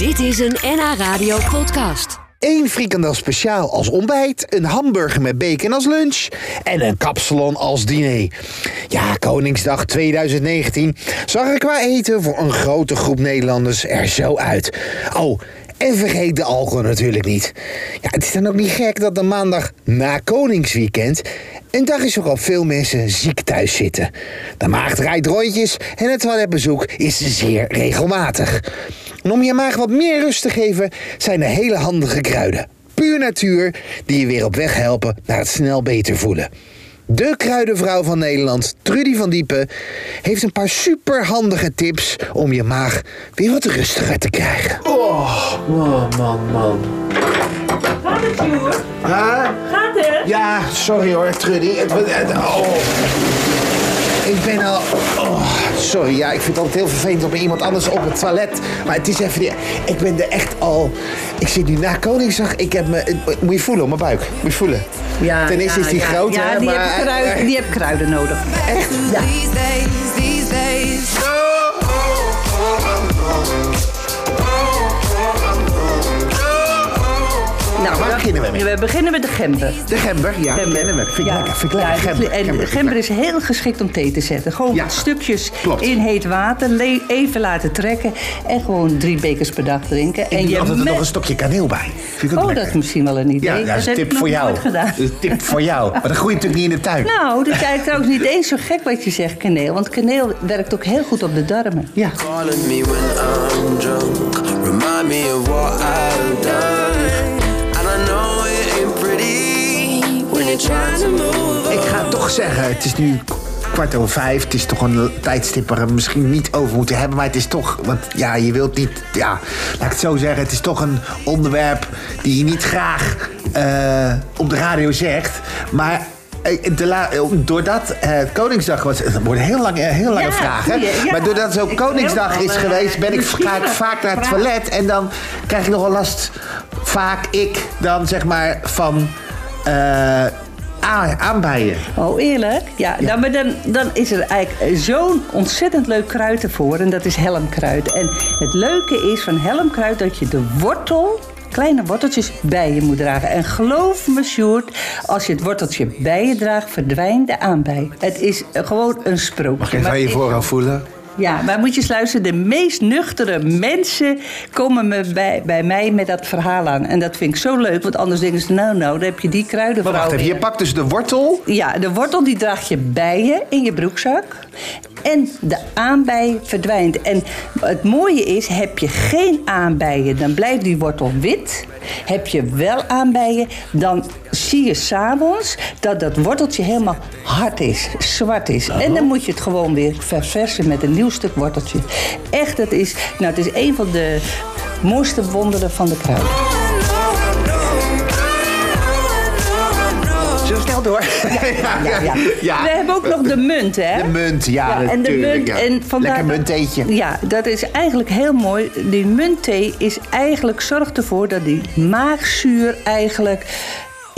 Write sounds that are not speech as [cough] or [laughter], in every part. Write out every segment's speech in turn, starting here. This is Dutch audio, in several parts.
Dit is een NH Radio podcast. Eén frikandel speciaal als ontbijt, een hamburger met bacon als lunch en een kapsalon als diner. Ja, Koningsdag 2019 zag er qua eten voor een grote groep Nederlanders er zo uit. Oh, en vergeet de alcohol natuurlijk niet. Ja, het is dan ook niet gek dat de maandag na Koningsweekend een dag is waarop veel mensen ziek thuis zitten. De maag draait rondjes en het toiletbezoek is zeer regelmatig. En om je maag wat meer rust te geven, zijn er hele handige kruiden. Puur natuur, die je weer op weg helpen naar het snel beter voelen. De kruidenvrouw van Nederland, Trudy van Diepen, heeft een paar superhandige tips om je maag weer wat rustiger te krijgen. Oh, man, man, man. Gaat het, Sjoerd? Huh? Gaat het? Ja, sorry hoor, Trudy. Het, het- het- oh. Ik ben al... Oh, sorry, ja, ik vind het altijd heel vervelend om iemand anders op het toilet. Maar het is even... die- Ik ben er echt al... Ik zit nu na Koningsdag. Ik heb me... Moet je voelen op mijn buik. Moet je voelen. Ten eerste is die ja. groot, Ja, hè, die, maar... heeft kruiden, die heeft kruiden nodig. Echt? Ja. Waar beginnen we mee? We beginnen met de gember. De gember, ja, Gember. kennen we. Vind ik Ja. lekker, vind ik Ja, lekker. Gember, En gember, gember, is heel geschikt om thee te zetten. Gewoon Ja, stukjes klopt. in heet water, even laten trekken en gewoon drie bekers per dag drinken. Ik en doe altijd er nog een stokje kaneel bij. Vind ik ook Oh, dat is misschien wel een idee. Ja, dat is een tip voor jou. Dat is een tip voor jou. Maar dat groeit natuurlijk niet in de tuin. Nou, dat is eigenlijk trouwens niet eens zo gek wat je zegt, kaneel. Want kaneel werkt ook heel goed op de darmen. Ja. Toch zeggen, het is nu kwart over vijf. Het is toch een tijdstip waar we misschien niet over moeten hebben. Maar het is toch, want ja, je wilt niet, ja, laat ik het zo zeggen. Het is toch een onderwerp die je niet graag eh, op de radio zegt. Maar eh, de la- doordat het Koningsdag was, het worden heel, lang, heel lange Ja, vragen. ja. Maar doordat Ik Koningsdag is geweest, ben ik, ga ik vaak naar het Vraag. toilet. En dan krijg ik nogal last, vaak ik, dan zeg maar van aanbijen. Oh, eerlijk? Ja, Nou, maar dan, dan is er eigenlijk zo'n ontzettend leuk kruid ervoor. En dat is helmkruid. En het leuke is van helmkruid dat je de wortel... Kleine worteltjes bij je moet dragen. En geloof me, Sjoerd, als je het worteltje bij je draagt, verdwijnt de aanbij. Het is gewoon een sprookje. Mag ik even je voorhoofd voelen? Ja, maar moet je eens luisteren. De meest nuchtere mensen komen me bij, bij mij met dat verhaal aan. En dat vind ik zo leuk, want anders denken ze... nou, nou, dan heb je die Maar kruidenvrouw wacht even, weer. je pakt dus de wortel. Ja, de wortel die draag je bij je in je broekzak. En de aanbij verdwijnt. En het mooie is, heb je geen aanbijen, dan blijft die wortel wit. Heb je wel aanbijen, dan zie je s'avonds dat dat worteltje helemaal hard is, zwart is. En dan moet je het gewoon weer verversen met een nieuw stuk worteltje. Echt, het is, nou, het is een van de mooiste wonderen van de kruiden. Snel door? [laughs] Ja, ja. We hebben ook nog de munt, hè? De munt, ja, en de munt. En vandaar Lekker munttheetje. Ja, dat is eigenlijk heel mooi. Die muntthee is eigenlijk, zorgt ervoor dat die maagzuur eigenlijk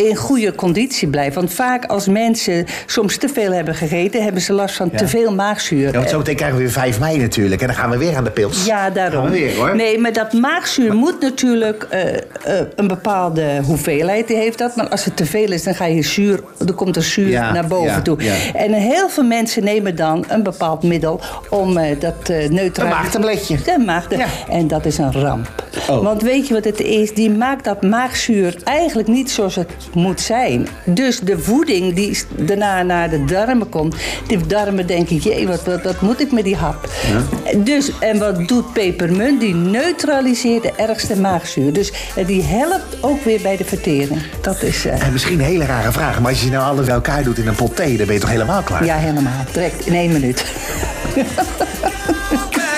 in goede conditie blijft. Want vaak als mensen soms te veel hebben gegeten, hebben ze last van te veel maagzuur. Ja, want zo meteen krijgen we weer 5 mei natuurlijk. En dan gaan we weer aan de pils. Ja, daarom. We weer hoor. Nee, maar dat maagzuur moet natuurlijk eh, eh, een bepaalde hoeveelheid die heeft dat. Maar als het te veel is, dan ga je zuur, dan komt er zuur Ja, naar boven toe. En heel veel mensen nemen dan een bepaald middel om eh, dat neutraliseren. Een maagtabletje. Een. En dat is een ramp. Oh. Want weet je wat het is? Die maakt dat maagzuur eigenlijk niet zoals het moet zijn. Dus de voeding die daarna naar de darmen komt, die darmen denken, jee, wat, wat, wat moet ik met die hap? Dus, en wat doet pepermunt? Die neutraliseert de ergste maagzuur. Dus eh, die helpt ook weer bij de vertering. Dat is, eh, En misschien een hele rare vraag. Maar als je ze nou alles bij elkaar doet in een pot thee, dan ben je toch helemaal klaar? ja, helemaal. Direct in één minuut. [laughs]